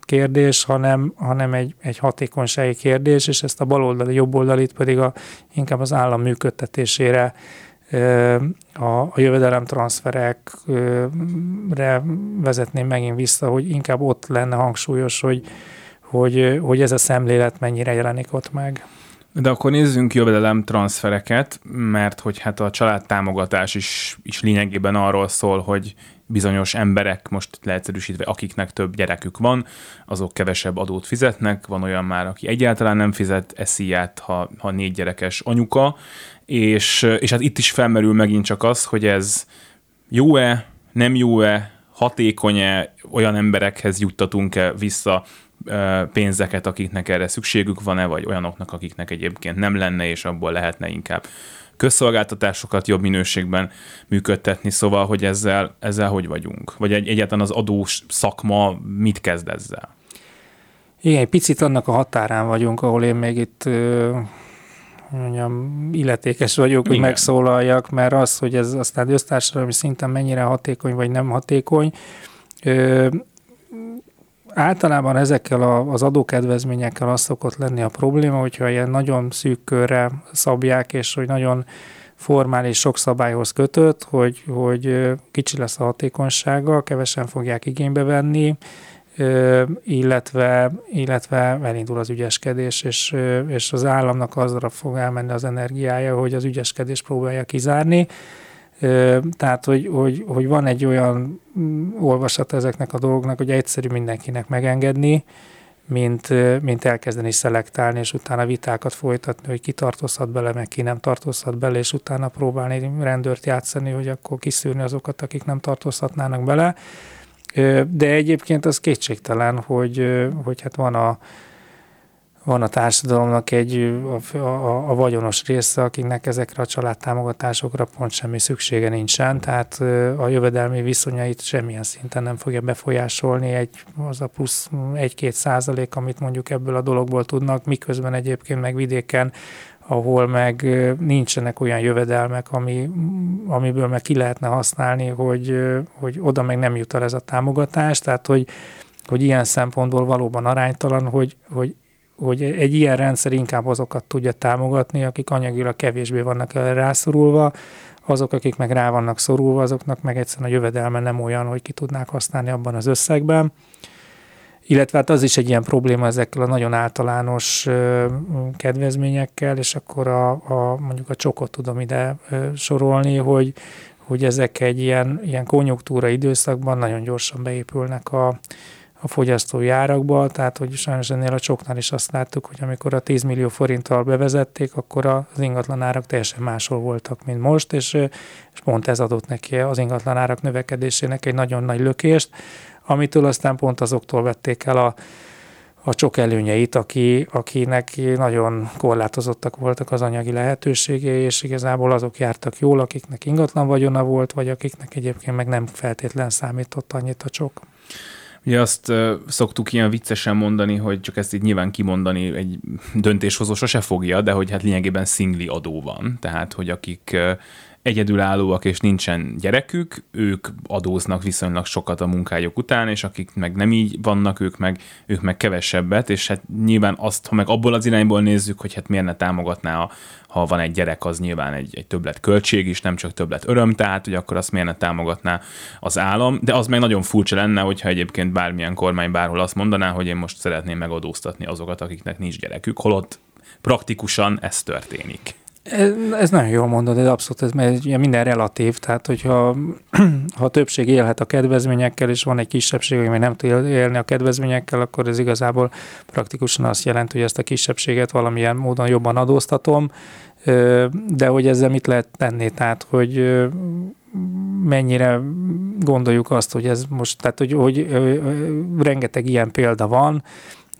[SPEAKER 4] kérdés, hanem, hanem egy, egy hatékonysági kérdés, és ezt a baloldali, jobboldalit pedig a, inkább az állam működtetésére a, a jövedelemtranszferekre vezetném megint vissza, hogy inkább ott lenne hangsúlyos, hogy, hogy, hogy ez a szemlélet mennyire jelenik ott meg.
[SPEAKER 3] De akkor nézzünk jövedelem transfereket, mert hogy hát a családtámogatás is, is lényegében arról szól, hogy bizonyos emberek, most leegyszerűsítve, akiknek több gyerekük van, azok kevesebb adót fizetnek, van olyan már, aki egyáltalán nem fizet esziát, ha, ha négy gyerekes anyuka, és, és hát itt is felmerül megint csak az, hogy ez jó-e, nem jó-e, hatékony-e, olyan emberekhez juttatunk-e vissza pénzeket, akiknek erre szükségük van-e, vagy olyanoknak, akiknek egyébként nem lenne, és abból lehetne inkább közszolgáltatásokat jobb minőségben működtetni, szóval, hogy ezzel, ezzel hogy vagyunk? Vagy egy, egyáltalán az adós szakma mit kezd ezzel?
[SPEAKER 4] Igen, egy picit annak a határán vagyunk, ahol én még itt mondjam, illetékes vagyok, hogy Igen. megszólaljak, mert az, hogy ez aztán össztársadalmi szinten mennyire hatékony vagy nem hatékony, általában ezekkel a, az adókedvezményekkel az szokott lenni a probléma, hogyha ilyen nagyon szűk körre szabják, és hogy nagyon formális sok szabályhoz kötött, hogy, hogy kicsi lesz a hatékonysága, kevesen fogják igénybe venni, illetve, illetve elindul az ügyeskedés, és, és az államnak azra fog elmenni az energiája, hogy az ügyeskedés próbálja kizárni. Tehát, hogy, hogy, hogy van egy olyan mm, olvasat ezeknek a dolgoknak, hogy egyszerű mindenkinek megengedni, mint, mint elkezdeni szelektálni, és utána vitákat folytatni, hogy ki tartozhat bele, meg ki nem tartozhat bele, és utána próbálni rendőrt játszani, hogy akkor kiszűrni azokat, akik nem tartozhatnának bele. De egyébként az kétségtelen, hogy, hogy hát van a, van a társadalomnak egy a, a, a vagyonos része, akiknek ezekre a családtámogatásokra pont semmi szüksége nincsen, tehát a jövedelmi viszonyait semmilyen szinten nem fogja befolyásolni egy, az a plusz egy-két százalék, amit mondjuk ebből a dologból tudnak, miközben egyébként meg vidéken ahol meg nincsenek olyan jövedelmek, ami, amiből meg ki lehetne használni, hogy, hogy oda meg nem jut el ez a támogatás, tehát hogy, hogy ilyen szempontból valóban aránytalan, hogy, hogy hogy egy ilyen rendszer inkább azokat tudja támogatni, akik anyagilag kevésbé vannak rászorulva, azok, akik meg rá vannak szorulva, azoknak meg egyszerűen a jövedelme nem olyan, hogy ki tudnák használni abban az összegben. Illetve hát az is egy ilyen probléma ezekkel a nagyon általános kedvezményekkel, és akkor a, a mondjuk a csokot tudom ide sorolni, hogy, hogy ezek egy ilyen, ilyen konjunktúra időszakban nagyon gyorsan beépülnek a, a fogyasztói árakba, tehát hogy sajnos ennél a csoknál is azt láttuk, hogy amikor a 10 millió forinttal bevezették, akkor az ingatlan árak teljesen máshol voltak, mint most, és, és pont ez adott neki az ingatlan árak növekedésének egy nagyon nagy lökést, amitől aztán pont azoktól vették el a, a csok előnyeit, aki, akinek nagyon korlátozottak voltak az anyagi lehetőségei, és igazából azok jártak jól, akiknek ingatlan vagyona volt, vagy akiknek egyébként meg nem feltétlen számított annyit a csok.
[SPEAKER 3] Ugye azt szoktuk ilyen viccesen mondani, hogy csak ezt így nyilván kimondani egy döntéshozó sose fogja, de hogy hát lényegében szingli adó van. Tehát, hogy akik egyedülállóak és nincsen gyerekük, ők adóznak viszonylag sokat a munkájuk után, és akik meg nem így vannak, ők meg, ők meg kevesebbet, és hát nyilván azt, ha meg abból az irányból nézzük, hogy hát miért ne támogatná, a, ha van egy gyerek, az nyilván egy, egy többlet költség is, nem csak többlet öröm, tehát hogy akkor azt miért ne támogatná az állam, de az meg nagyon furcsa lenne, hogyha egyébként bármilyen kormány bárhol azt mondaná, hogy én most szeretném megadóztatni azokat, akiknek nincs gyerekük, holott praktikusan ez történik.
[SPEAKER 4] Ez, ez nagyon jól mondod, ez abszolút, ez mert minden relatív, tehát hogyha ha a többség élhet a kedvezményekkel, és van egy kisebbség, ami nem tud élni a kedvezményekkel, akkor ez igazából praktikusan azt jelenti, hogy ezt a kisebbséget valamilyen módon jobban adóztatom, de hogy ezzel mit lehet tenni, tehát hogy mennyire gondoljuk azt, hogy ez most, tehát hogy, hogy rengeteg ilyen példa van,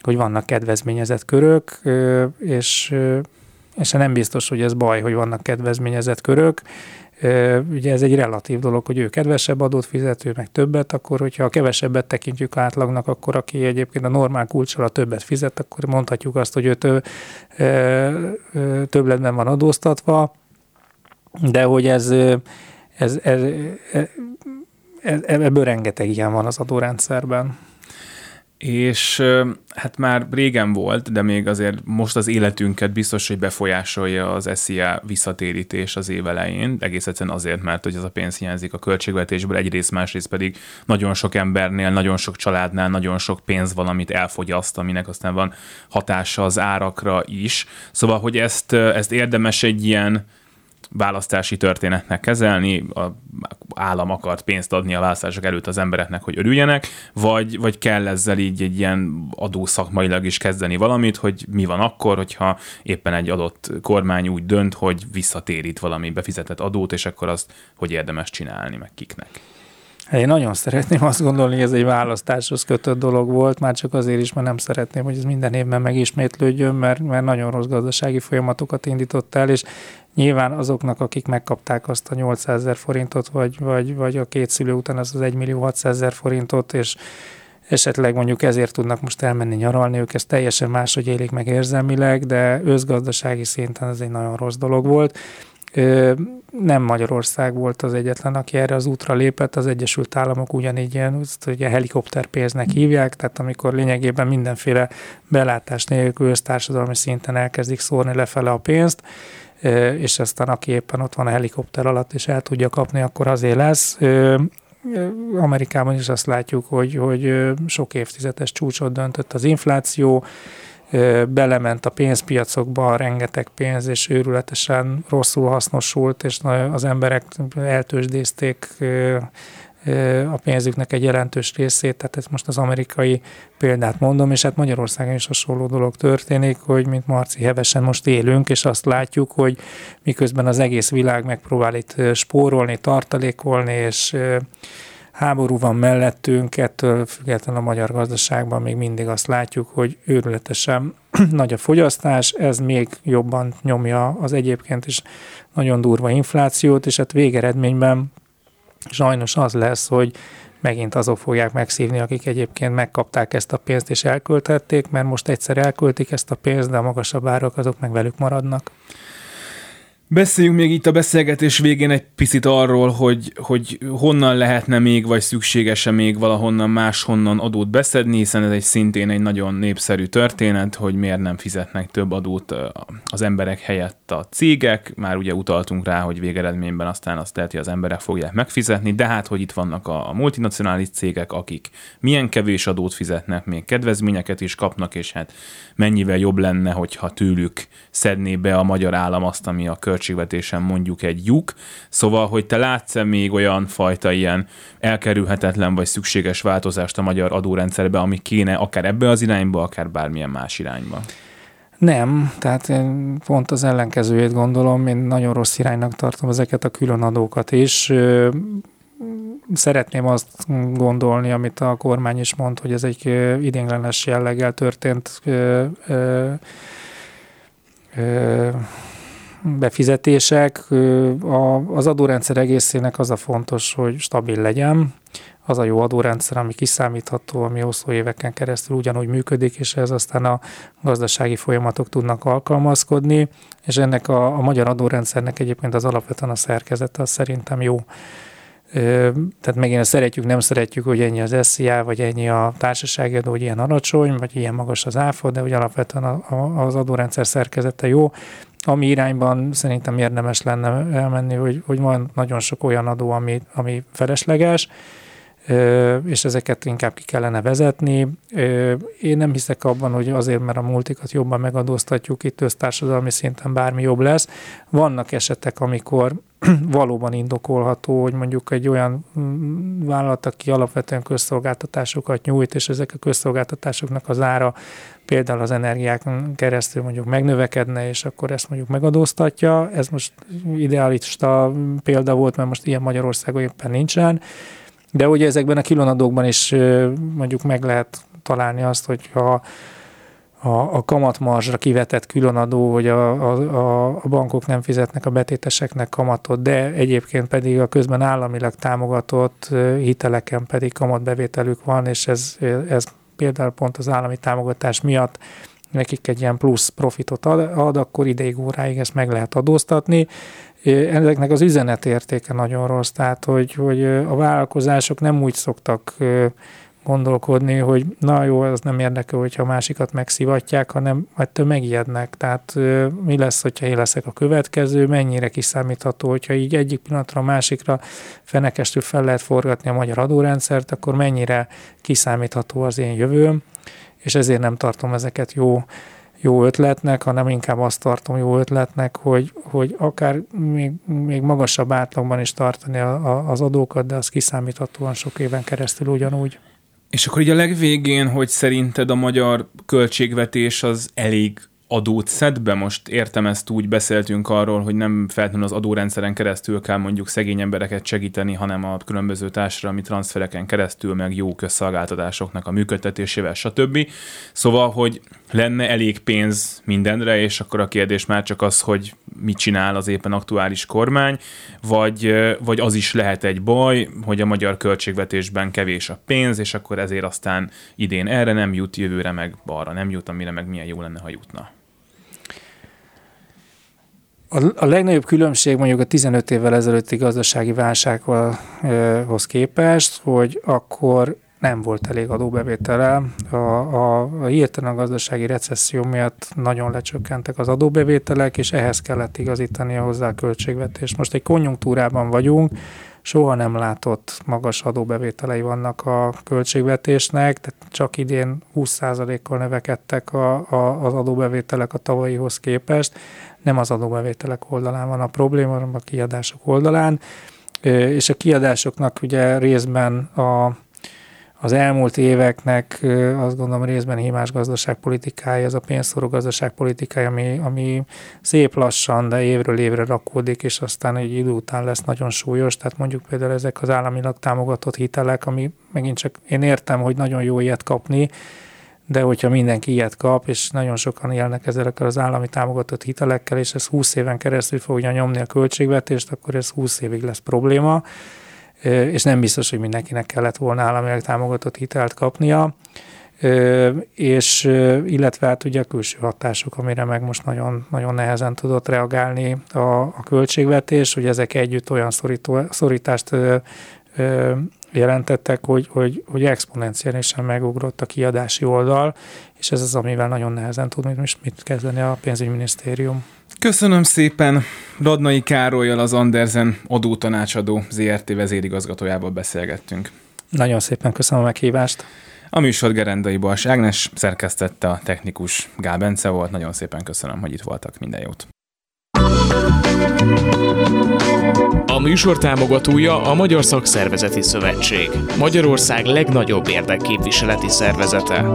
[SPEAKER 4] hogy vannak kedvezményezett körök, és és nem biztos, hogy ez baj, hogy vannak kedvezményezett körök. Ugye ez egy relatív dolog, hogy ő kedvesebb adót fizető, meg többet, akkor hogyha a kevesebbet tekintjük átlagnak, akkor aki egyébként a normál kulcsal a többet fizet, akkor mondhatjuk azt, hogy ő többletben van adóztatva, de hogy ez, ez, ez, ez ebből rengeteg ilyen van az adórendszerben.
[SPEAKER 3] És hát már régen volt, de még azért most az életünket biztos, hogy befolyásolja az SZIA visszatérítés az év elején, egész egyszerűen azért, mert hogy az a pénz hiányzik a költségvetésből, egyrészt, másrészt pedig nagyon sok embernél, nagyon sok családnál nagyon sok pénz valamit elfogyaszt, aminek aztán van hatása az árakra is. Szóval, hogy ezt, ezt érdemes egy ilyen választási történetnek kezelni, a állam akart pénzt adni a választások előtt az embereknek, hogy örüljenek, vagy, vagy kell ezzel így egy ilyen adószakmailag is kezdeni valamit, hogy mi van akkor, hogyha éppen egy adott kormány úgy dönt, hogy visszatérít valami befizetett adót, és akkor azt hogy érdemes csinálni, meg kiknek.
[SPEAKER 4] Hát én nagyon szeretném azt gondolni, hogy ez egy választáshoz kötött dolog volt, már csak azért is, mert nem szeretném, hogy ez minden évben megismétlődjön, mert, mert nagyon rossz gazdasági folyamatokat indított el, és Nyilván azoknak, akik megkapták azt a 800 ezer forintot, vagy, vagy, vagy a két szülő után az az 1 millió 600 ezer forintot, és esetleg mondjuk ezért tudnak most elmenni nyaralni, ők ezt teljesen máshogy élik meg érzelmileg, de összgazdasági szinten ez egy nagyon rossz dolog volt. Nem Magyarország volt az egyetlen, aki erre az útra lépett, az Egyesült Államok ugyanígy ilyen, ezt ugye helikopterpénznek hívják, tehát amikor lényegében mindenféle belátás nélkül társadalmi szinten elkezdik szórni lefele a pénzt, és aztán aki éppen ott van a helikopter alatt, és el tudja kapni, akkor azért lesz. Amerikában is azt látjuk, hogy, hogy sok évtizedes csúcsot döntött az infláció, belement a pénzpiacokba rengeteg pénz, és őrületesen rosszul hasznosult, és az emberek eltősdézték a pénzüknek egy jelentős részét, tehát ez most az amerikai példát mondom, és hát Magyarországon is hasonló dolog történik, hogy mint Marci hevesen most élünk, és azt látjuk, hogy miközben az egész világ megpróbál itt spórolni, tartalékolni, és háború van mellettünk, ettől függetlenül a magyar gazdaságban még mindig azt látjuk, hogy őrületesen nagy a fogyasztás, ez még jobban nyomja az egyébként is nagyon durva inflációt, és hát végeredményben sajnos az lesz, hogy megint azok fogják megszívni, akik egyébként megkapták ezt a pénzt és elköltették, mert most egyszer elköltik ezt a pénzt, de a magasabb árak azok meg velük maradnak.
[SPEAKER 3] Beszéljünk még itt a beszélgetés végén egy picit arról, hogy, hogy honnan lehetne még, vagy szükséges-e még valahonnan máshonnan adót beszedni, hiszen ez egy szintén egy nagyon népszerű történet, hogy miért nem fizetnek több adót az emberek helyett a cégek. Már ugye utaltunk rá, hogy végeredményben aztán azt lehet, hogy az emberek fogják megfizetni, de hát, hogy itt vannak a, multinacionális cégek, akik milyen kevés adót fizetnek, még kedvezményeket is kapnak, és hát mennyivel jobb lenne, hogyha tőlük szedné be a magyar állam azt, ami a költségvetésen mondjuk egy lyuk. Szóval, hogy te látsz-e még olyan fajta ilyen elkerülhetetlen vagy szükséges változást a magyar adórendszerbe, ami kéne akár ebbe az irányba, akár bármilyen más irányba?
[SPEAKER 4] Nem, tehát én pont az ellenkezőjét gondolom, én nagyon rossz iránynak tartom ezeket a különadókat is. Szeretném azt gondolni, amit a kormány is mond, hogy ez egy idénlenes jelleggel történt befizetések. Az adórendszer egészének az a fontos, hogy stabil legyen, az a jó adórendszer, ami kiszámítható, ami hosszú éveken keresztül ugyanúgy működik, és ez aztán a gazdasági folyamatok tudnak alkalmazkodni, és ennek a, a magyar adórendszernek egyébként az alapvetően a szerkezete az szerintem jó. Tehát megint szeretjük, nem szeretjük, hogy ennyi az SZIA, vagy ennyi a társasági adó, hogy ilyen alacsony, vagy ilyen magas az áfa, de hogy alapvetően az adórendszer szerkezete jó, ami irányban szerintem érdemes lenne elmenni, hogy, hogy van nagyon sok olyan adó, ami, ami felesleges, és ezeket inkább ki kellene vezetni. Én nem hiszek abban, hogy azért, mert a multikat jobban megadóztatjuk, itt össztársadalmi szinten bármi jobb lesz. Vannak esetek, amikor valóban indokolható, hogy mondjuk egy olyan mm, vállalat, aki alapvetően közszolgáltatásokat nyújt, és ezek a közszolgáltatásoknak az ára például az energiákon keresztül mondjuk megnövekedne, és akkor ezt mondjuk megadóztatja. Ez most idealista példa volt, mert most ilyen Magyarországon éppen nincsen, de ugye ezekben a kilonadókban is mondjuk meg lehet találni azt, hogy ha a, a kamatmarzsra kivetett különadó, hogy a, a, a bankok nem fizetnek a betéteseknek kamatot, de egyébként pedig a közben államilag támogatott hiteleken pedig kamatbevételük van, és ez, ez például pont az állami támogatás miatt nekik egy ilyen plusz profitot ad, ad akkor ideig óráig ezt meg lehet adóztatni. Ezeknek az üzenetértéke nagyon rossz, tehát hogy, hogy a vállalkozások nem úgy szoktak gondolkodni, hogy na jó, az nem érdekel, hogyha a másikat megszivatják, hanem ettől megijednek. Tehát mi lesz, hogyha én leszek a következő, mennyire kiszámítható, hogyha így egyik pillanatra a másikra fenekestül fel lehet forgatni a magyar adórendszert, akkor mennyire kiszámítható az én jövőm, és ezért nem tartom ezeket jó jó ötletnek, hanem inkább azt tartom jó ötletnek, hogy, hogy akár még, még magasabb átlagban is tartani a, a, az adókat, de az kiszámíthatóan sok éven keresztül ugyanúgy.
[SPEAKER 3] És akkor így a legvégén, hogy szerinted a magyar költségvetés az elég adót szed be? Most értem ezt úgy, beszéltünk arról, hogy nem feltétlenül az adórendszeren keresztül kell mondjuk szegény embereket segíteni, hanem a különböző társadalmi transfereken keresztül, meg jó közszolgáltatásoknak a működtetésével, stb. Szóval, hogy lenne elég pénz mindenre, és akkor a kérdés már csak az, hogy mit csinál az éppen aktuális kormány, vagy, vagy az is lehet egy baj, hogy a magyar költségvetésben kevés a pénz, és akkor ezért aztán idén erre nem jut, jövőre meg balra nem jut, amire meg milyen jó lenne, ha jutna.
[SPEAKER 4] A, legnagyobb különbség mondjuk a 15 évvel ezelőtti gazdasági válsághoz képest, hogy akkor nem volt elég adóbevétele. A, a, a hirtelen gazdasági recesszió miatt nagyon lecsökkentek az adóbevételek, és ehhez kellett igazítani hozzá a költségvetés. Most egy konjunktúrában vagyunk, soha nem látott magas adóbevételei vannak a költségvetésnek, tehát csak idén 20%-kal növekedtek a, a, az adóbevételek a tavalyihoz képest. Nem az adóbevételek oldalán van a probléma, hanem a kiadások oldalán. És a kiadásoknak ugye részben a az elmúlt éveknek azt gondolom részben hímás gazdaságpolitikája, az a pénzszóró gazdaságpolitikája, ami, ami szép lassan, de évről évre rakódik, és aztán egy idő után lesz nagyon súlyos. Tehát mondjuk például ezek az államilag támogatott hitelek, ami megint csak én értem, hogy nagyon jó ilyet kapni, de hogyha mindenki ilyet kap, és nagyon sokan élnek ezekkel az állami támogatott hitelekkel, és ez 20 éven keresztül fogja nyomni a költségvetést, akkor ez 20 évig lesz probléma és nem biztos, hogy mindenkinek kellett volna államilag támogatott hitelt kapnia, és illetve hát ugye a külső hatások, amire meg most nagyon, nagyon nehezen tudott reagálni a, a költségvetés, hogy ezek együtt olyan szorító, szorítást jelentettek, hogy, hogy, hogy exponenciálisan megugrott a kiadási oldal, és ez az, amivel nagyon nehezen tud mit, mit kezdeni a pénzügyminisztérium.
[SPEAKER 3] Köszönöm szépen. Radnai Károlyjal az Andersen adótanácsadó ZRT vezérigazgatójával beszélgettünk.
[SPEAKER 4] Nagyon szépen köszönöm a meghívást.
[SPEAKER 3] A műsor Gerendai Bals Ágnes szerkesztette a technikus Gál Bence volt. Nagyon szépen köszönöm, hogy itt voltak. Minden jót.
[SPEAKER 2] A műsor támogatója a Magyar Szakszervezeti Szövetség, Magyarország legnagyobb érdekképviseleti szervezete.